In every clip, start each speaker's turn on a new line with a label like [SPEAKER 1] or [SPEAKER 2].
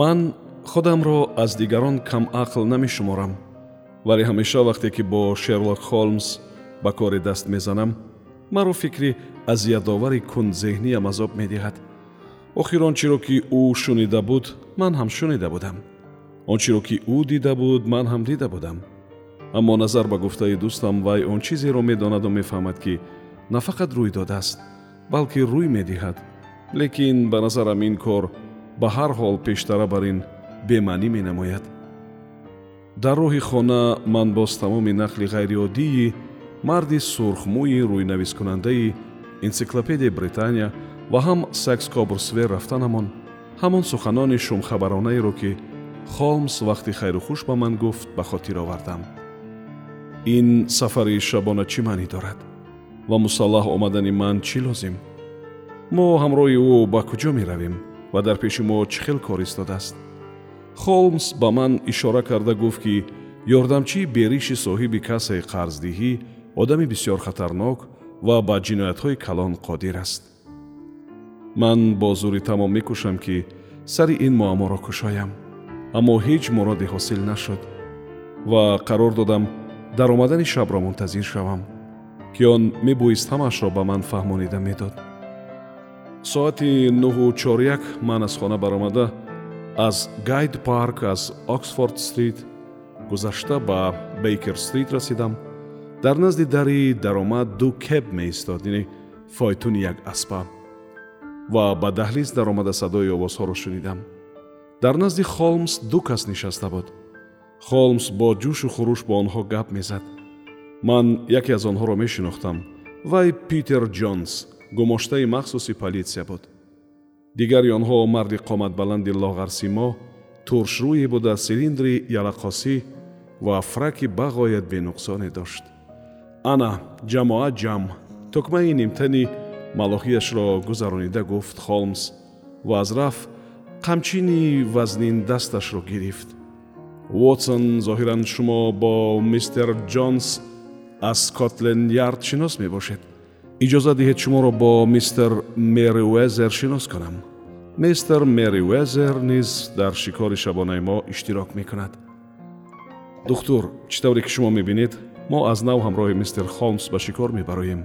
[SPEAKER 1] ман худамро аз дигарон камақл намешуморам вале ҳамеша вақте ки бо шерлок холмс ба кори даст мезанам маро фикри азиятовари кундзеҳниям азоб медиҳад. Охир он чиро ки ӯ шунида буд ман ҳам шунида будам. Он чиро ки ӯ дида буд ман ҳам дида будам. Аммо назар ба гуфтаи дӯстам вай он чизеро медонаду мефаҳмад ки на фақат рӯй додааст балки рӯй медиҳад. Лекин ба назарам ин кор ба ҳар ҳол пештара бар ин бемаънӣ менамояд. Дар роҳи хона ман боз тамоми нақли ғайриоддии марди сурхмӯи рӯйнавискунандаи энциклопедияи британия ва ҳам сакс кобурсвер рафтанамон ҳамон. Суханони шумхабаронаеро ки холмс вақти хайрухуш ба ман гуфт ба хотир овардам. Ин сафари шабона чӣ маънӣ дорад? Ва мусаллаҳ омадани ман чӣ лозим? Мо ҳамроҳи ӯ ба куҷо меравем ва дар пеши мо чӣ хел кор истодааст? Холмс ба ман ишора карда гуфт ки ёрдамчии бериши соҳиби кассе қарздиҳӣ одами бисьёр хатарнок ва ба ҷиноятҳои калон қодир аст. Ман бо зури тамом мекӯшам ки сари ин муамморо кушоям аммо ҳеҷ муроде ҳосил нашуд ва қарор додам дар омадани шабро мунтазир шавам ки он мебоист ҳамаашро ба ман фаҳмонида медод соати нӯҳу чоряк ман аз хона баромада аз гайд парк аз оксфорд стрит гузашта ба бейкер стрит расидам. Дар назди дари даромад ду кеб меистод яъне фойтуни як аспа. Ва ба даҳлиз даромада садои овозҳоро шунидам. Дар назди холмс ду кас нишаста буд. Холмс бо ҷӯшу хуруш бо онҳо гап мезад. Ман яке аз онҳоро мешинохтам. Вай питер ҷонс гумоштаи махсуси политсия буд. Дигари онҳо марди қоматбаланди лоғарсимо туршрӯе буда силиндри ялақосӣ ва фраки бағоят бенуқсоне дошт. Ана ҷамоат ҷамъ тукмаи нимтани малоҳиашро гузаронида гуфт холмс ва аз раф қамчини вазнин дасташро гирифт. Вотсон зоҳиран шумо бо мистер ҷонс аз скотленд ярд шинос мебошед иҷоза диҳед шуморо бо мистер мериуезер шинос кунам мистер мериуезер низ дар шикори шабонаи мо иштирок мекунад. Духтур чӣ тавре ки шумо мебинед? Мо аз нав ҳамроҳи мистер холмс ба шикор мебароем.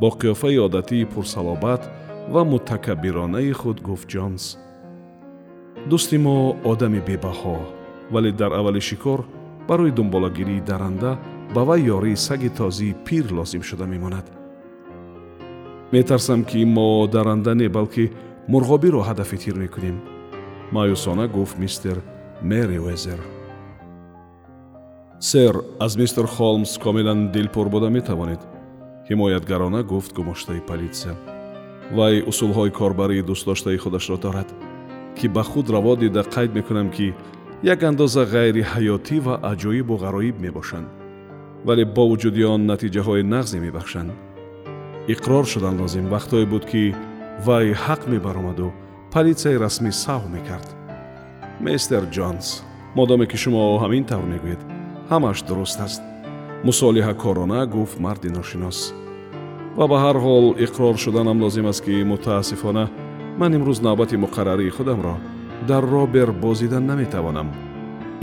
[SPEAKER 1] Бо қиёфаи одатии пурсалобат ва мутакаббиронаи худ гуфт ҷонс. Дӯсти мо одами бебаҳо вале дар аввали шикор барои дунболагирии даранда ба вай ёрии саги тозии пир лозим шуда мемонад метарсам ки мо даранда не балки мурғобиро ҳадафи тир мекунем. Маъюсона гуфт мистер мериуезер сэр аз мистер холмс комилан дилпур буда метавонед? Ҳимоятгарона гуфт гумоштаи политсия вай усулҳои корбарии дӯстдоштаи худашро дорад ки ба худ раво дида қайд мекунам ки як андоза ғайриҳаётӣ ва аҷоибу ғароиб мебошанд вале бо вуҷуди он натиҷаҳои нағзе мебахшанд иқрор шудан лозим. Вақтҳое буд ки вай ҳақ мебаромаду полисияи расмӣ саҳв мекард. Мистер ҷонс модоме ки шумо ҳамин тавр мегӯед. Ҳамааш дуруст аст. Мусолиҳакорона гуфт марди ношинос. Ва ба ҳар ҳол иқрор шуданам лозим аст ки мутаассифона ман имрӯз навбати муқаррарии худамро дар робер бозидан наметавонам.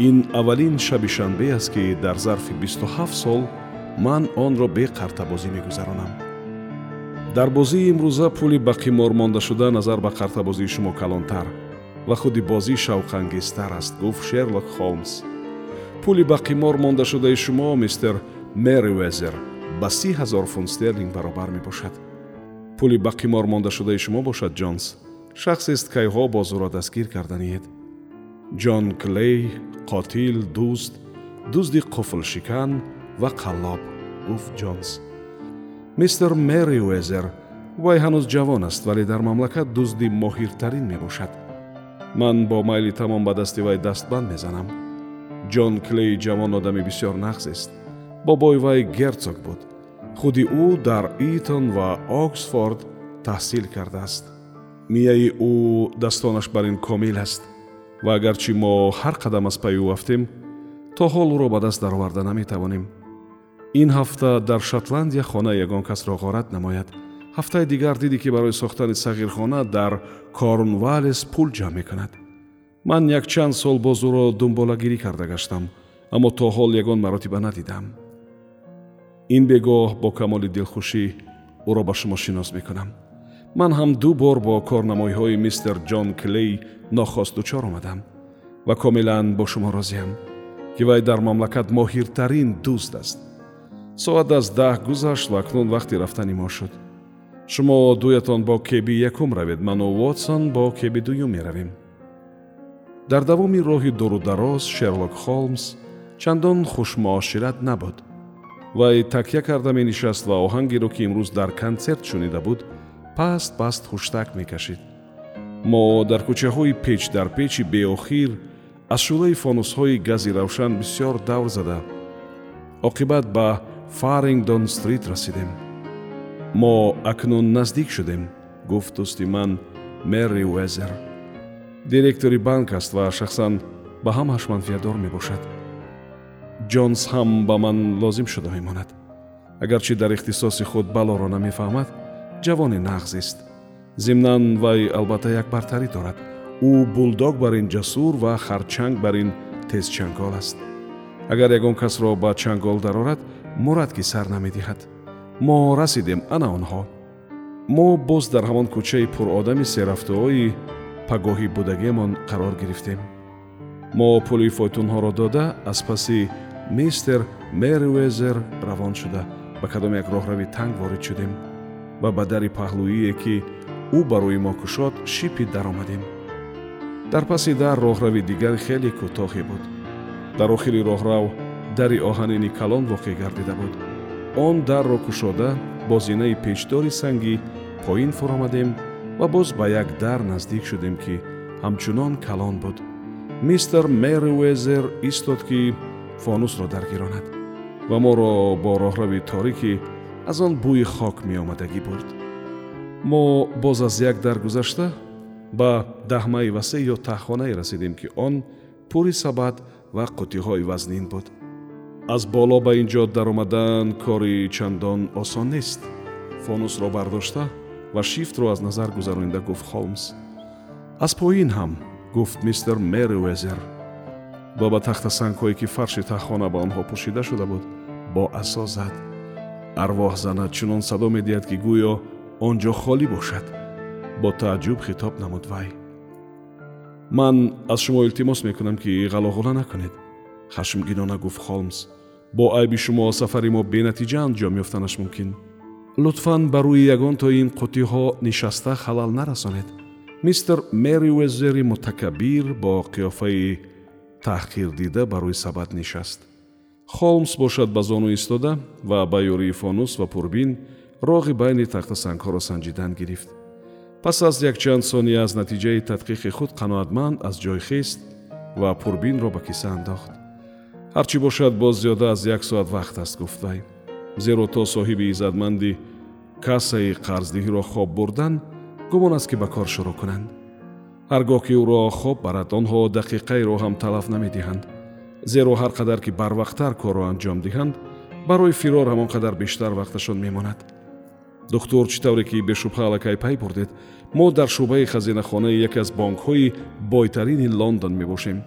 [SPEAKER 1] Ин аввалин шаби шанбе аст ки дар зарфи бисту ҳафт сол ман онро беқартабозӣ мегузаронам дар бозии имрӯза пули ба қимор мондашуда назар ба қартабозии шумо калонтар ва худи бозӣ шавқангезтар аст гуфт шерлок холмс. Пули ба қимор мондашудаи шумо мистер мериуезер ба си ҳазор фунт стерлинг баробар мебошад. Пули ба қимор мондашудаи шумо бошад ҷонс шахсест кайҳо бозуро дастгир карданиед ҷон клей қотил дӯст дузди қуфлшикан ва қаллоб гуфт ҷонс мистер мериуезер вай ҳанӯз ҷавон аст вале дар мамлакат дузди моҳиртарин мебошад. Ман бо майли тамом ба дасти вай дастбанд мезанам. Ҷон клей ҷавон одами бисёр нағзест бобои вай герцог буд. Худи ӯ дар итон ва оксфорд таҳсил кардааст. Мияи ӯ дастонаш бар ин комил аст. Ва агарчи мо ҳар қадам аз пайи ӯ афтем то ҳол ӯро ба даст дароварда наметавонем ин ҳафта дар шотландия хона ягон касро ғорат намояд ҳафтаи дигар дидӣ ки барои сохтани сағирхона дар корнвалес пул ҷамъ мекунад ман якчанд сол боз ӯро дунболагирӣ карда гаштам аммо то ҳол ягон маротиба надидам ин бегоҳ бо камоли дилхушӣ ӯро ба шумо шинос мекунам ман ҳам ду бор бо корнамоиҳои мистер ҷон клей нохост дучор омадам ва комилан бо шумо розиам ки вай дар мамлакат моҳиртарин дӯст аст соат аз даҳ гузашт ва акнун вақти рафтани мо шуд. Шумо дуятон бо кеби якум равед ману вотсон бо кеби дуюм меравем. Дар давоми роҳи дурудароз шерлок холмс чандон хушмуошират набуд. Вай такя карда менишаст ва оҳангеро ки имрӯз дар консерт шунида буд паст паст хуштак мекашид. Мо дар кӯчаҳои печ дар печи беохир аз шӯлаи фонусҳои гази равшан бисьёр давр зада. Оқибат ба фарингдон стрит расидем. Мо акнун наздик шудем гуфт дӯсти ман мерри уезер директори банк аст ва шахсан ба ҳамааш манфиатдор мебошад. Ҷонс ҳам ба ман лозим шуда мемонад. Агарчи дар ихтисоси худ балоро намефаҳмад ҷавони нағзест зимнан вай албатта як бартарӣ дорад. Ӯ булдог бар ин ҷасур ва харчанг бар ин тезчангол аст. Агар ягон касро ба чангол дарорад мурадки сар намедиҳад. Мо расидем ана онҳо. Мо боз дар ҳамон кӯчаи пуrodами серафтуҳои пагоҳӣ будагиамон қарор гирифтем. Мо пули фойтунҳоро дода аз паси мистер мериуезер равон шуда. Ба кадом як роҳрави танг ворид шудем ва ба дари паҳлӯие ки ӯ ба рӯи мо кушод шипи даромадем. Дар паси дар роҳрави дигар хеле кӯтоҳе буд. Дар охири роҳрав дари оҳанини калон воқеъ гардида буд. Он дарро кушода бо зинаи печдори сангӣ поин фуромадем ва боз ба як дар наздик шудем ки ҳамчунон калон буд. Мистер мериуезер истод ки фонусро даргиронад ва моро бо роҳрави торикӣ аз он бӯи хок меомадагӣ бурд. Мо боз аз як дар гузашта ба даҳмаи васеъ ё таҳхонае расидем ки он пури сабад ва қутиҳои вазнин буд аз боло ба ин ҷо даромадан кори чандон осон нест. Фонусро бардошта ва шифтро аз назар гузаронида гуфт холмс. Аз поин ҳам гуфт мистер мериуезер ва ба тахтасангҳое ки фарши таххона ба онҳо пӯшида шуда буд бо асо зад. Арвоҳ занад чунон садо медиҳад ки гӯё он ҷо холӣ бошад. Бо тааҷҷуб хитоб намуд вай. Ман аз шумо илтимос мекунам ки ғалоғула накунед. Хашмгинона гуфт холмс бо айби шумо сафари мо бенатиҷа анҷом ёфтанаш мумкин. Лутфан ба рӯи ягонтои ин қутиҳо нишаста халал нарасонед. Мистер мериуезери мутакаббир бо қиёфаи таҳқирдида ба рӯи сабад нишаст. Холмс бошад ба зону истода ва ба ёрии фонус ва пурбин роғи байни тахтасангҳоро санҷидан гирифт. Пас аз якчанд сония аз натиҷаи тадқиқи худ қаноатманд аз ҷой хест ва пурбинро ба киса андохт ҳарчӣ бошад боз зиёда аз як соат вақт аст гуфт вай зеро то соҳиби иззатманди кассаи қарздиҳиро хоб бурдан гумон аст ки ба кор шурӯъ кунанд. ҳар гоҳ ки ӯро хоб барад онҳо дақиқаеро ҳам талаф намедиҳанд. зеро ҳар қадар ки барвақттар корро анҷом диҳанд барои фирор ҳамон қадар бештар вақташон мемонад. Духтур чӣ тавре ки бешубҳа аллакай пай бурдед? мо дар шӯъбаи хазинахонаи яке аз бонкҳои бойтарини лондон мебошем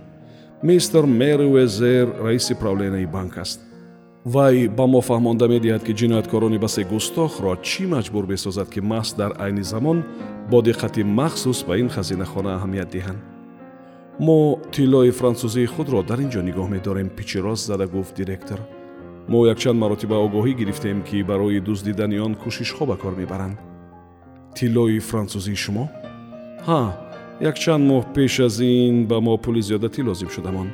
[SPEAKER 1] мистер мери уезер раиси правленияи банк аст. Вай ба мо фаҳмонда медиҳад ки ҷинояткорони басе густохро чӣ маҷбур месозад ки маҳз дар айни замон бо диққати махсус ба ин хазинахона аҳамият диҳанд? Мо тиллои франсузии худро дар ин ҷо нигоҳ медорем пичирост зада гуфт директор. Мо якчанд маротиба огоҳӣ гирифтем ки барои дуздидани он кӯшишҳо ба кор мебаранд. Тиллои франсузии шумо? Ҳа якчанд моҳ пеш аз ин ба мо пули зиёдатӣ лозим шудамон.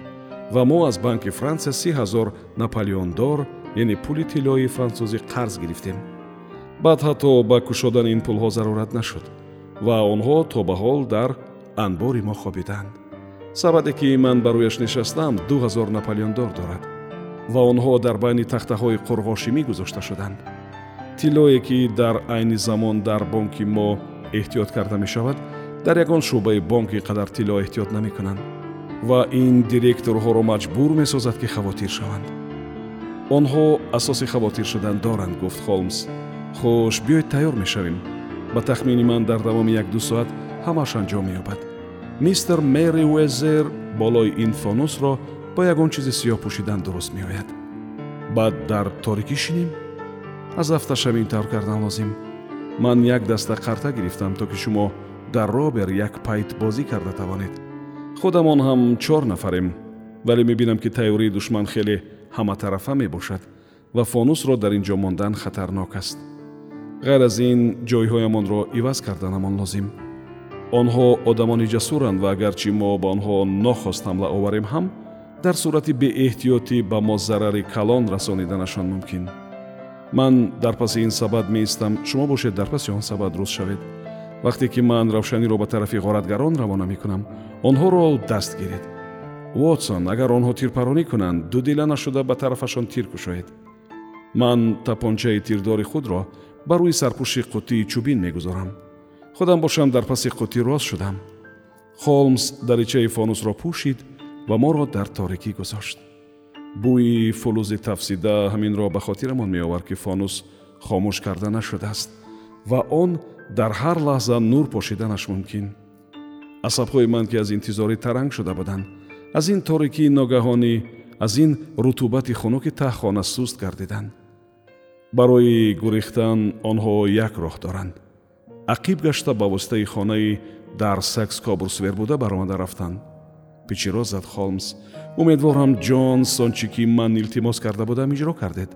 [SPEAKER 1] Ва мо аз банки франсия си ҳазор наполеондор яъне пули тиллои франсузӣ қарз гирифтем. Баъд ҳатто ба кушодани ин пулҳо зарурат нашуд ва онҳо то ба ҳол дар анбори мо хобидаанд сабаде ки ман ба рӯяш нишастам ду ҳазор наполеондор дорад ва онҳо дар байни тахтаҳои қурғошимӣ гузошта шуданд. Тиллое ки дар айни замон дар бонки мо эҳтиёт карда мешавад дар ягон шӯъбаи бонк ин қадар тилло эҳтиёт намекунанд ва ин директорҳоро маҷбур месозад ки хавотир шаванд. Онҳо асоси хавотир шудан доранд гуфт холмс. Хуш биёед тайёр мешавем. Ба тахмини ман дар давоми як-ду соат ҳамааш анҷом меёбад мистер мери уезер болои ин фонусро бо ягон чизи сиёҳ пӯшидан дуруст меояд. Баъд дар торикӣ шинем. Аз ҳафташаб ин тавр кардан лозим. Ман як даста қарта гирифтам то ки шумо дар робер як пайт бозӣ карда тавонед. Худамон ҳам чор нафарем вале мебинам ки тайёрии душман хеле ҳаматарафа мебошад ва фонусро дар ин ҷо мондан хатарнок аст. Ғайр аз ин ҷойҳоямонро иваз карданамон лозим. Онҳо одамони ҷасуранд ва агарчи мо ба онҳо нохост ҳамла оварем ҳам дар сурати беэҳтиётӣ ба мо зарари калон расониданашон мумкин. Ман дар паси ин сабад меистам шумо бошед дар паси он сабад руз шавед вақте ки ман равшаниро ба тарафи ғоратгарон равона мекунам онҳоро даст гиред. Вотсон агар онҳо тирпаронӣ кунанд дудила нашуда ба тарафашон тир кушоед. Ман тапончаи тирдори худро ба рӯи сарпӯши қуттии чӯбин мегузорам. Худам бошам дар паси қуттӣ рост шудам. Холмс даричаи фонусро пӯшид ва моро дар торикӣ гузошт. Бӯи фулузи тафсида ҳаминро ба хотирамон меовард ки фонус хомӯш карда нашудааст ва он дар ҳар лаҳза нур пошиданаш мумкин. Асабҳои ман ки аз интизорӣ таранг шуда буданд аз ин торикии ногаҳонӣ аз ин рутубати хунуки таҳхона суст гардиданд. Барои гурехтан онҳо як роҳ доранд. Ақиб гашта ба воситаи хонаи дар сакс кобурсвер буда баромада рафтанд. Пичиро зад холмс умедворам ҷонс он чӣ ки ман илтимос карда будам иҷро кардед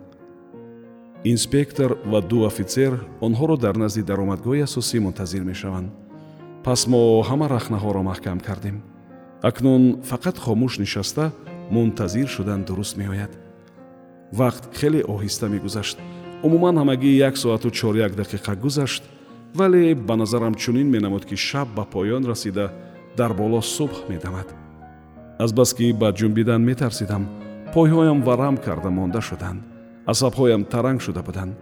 [SPEAKER 1] инспектор ва ду офитсер онҳоро дар назди даромадгоҳи асосӣ мунтазир мешаванд. Пас мо ҳама рахнаҳоро маҳкам кардем. Акнун фақат хомӯш нишаста мунтазир шудан дуруст меояд. Вақт хеле оҳиста мегузашт. Умуман ҳамагӣ як соату чоряк дақиқа гузашт вале ба назарам чунин менамуд ки шаб ба поён расида дар боло субҳ медамад. Азбаски ба ҷунбидан метарсидам пойҳоям варам карда монда шуданд асабҳоям таранг шуда буданд.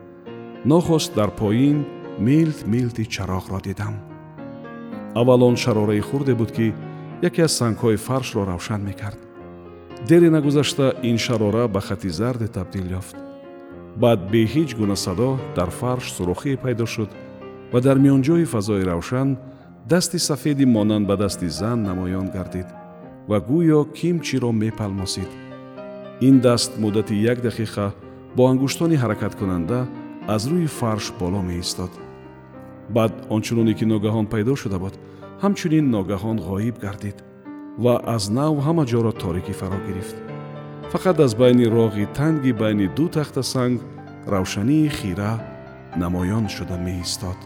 [SPEAKER 1] Нохост дар поин милт милти чароғро дидам. Аввал он шарораи хурде буд ки яке аз сангҳои фаршро равшан мекард. Дере нагузашта ин шарора ба хати зарде табдил ёфт. Баъд бе ҳеҷ гуна садо дар фарш сурохие пайдо шуд ва дар миёнҷои фазои равшан дасти сафеди монанд ба дасти зан намоён гардид ва гӯё кимчиро мепалмосид. Ин даст муддати як дақиқа бо ангуштони ҳаракаткунанда аз рӯи фарш боло меистод. Баъд ончуноне ки ногаҳон пайдо шуда буд ҳамчунин ногаҳон ғоиб гардид ва аз нав ҳама ҷоро торикӣ фаро гирифт. Фақат аз байни роғи танги байни ду тахта санг равшании хира намоён шуда меистод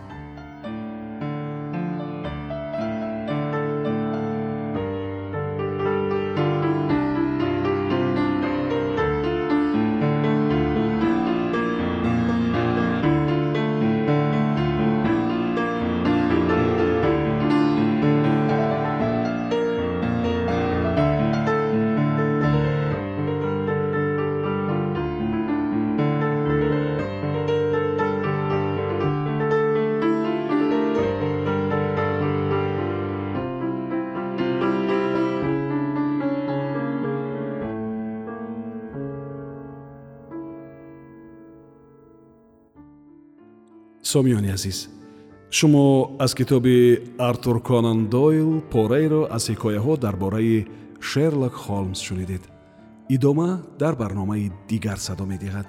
[SPEAKER 1] сомиёни азиз. Шумо аз китоби артур конан дойл пораеро аз ҳикояҳо дар бораи шерлок холмс шунидед. Идома дар барномаи дигар садо медиҳад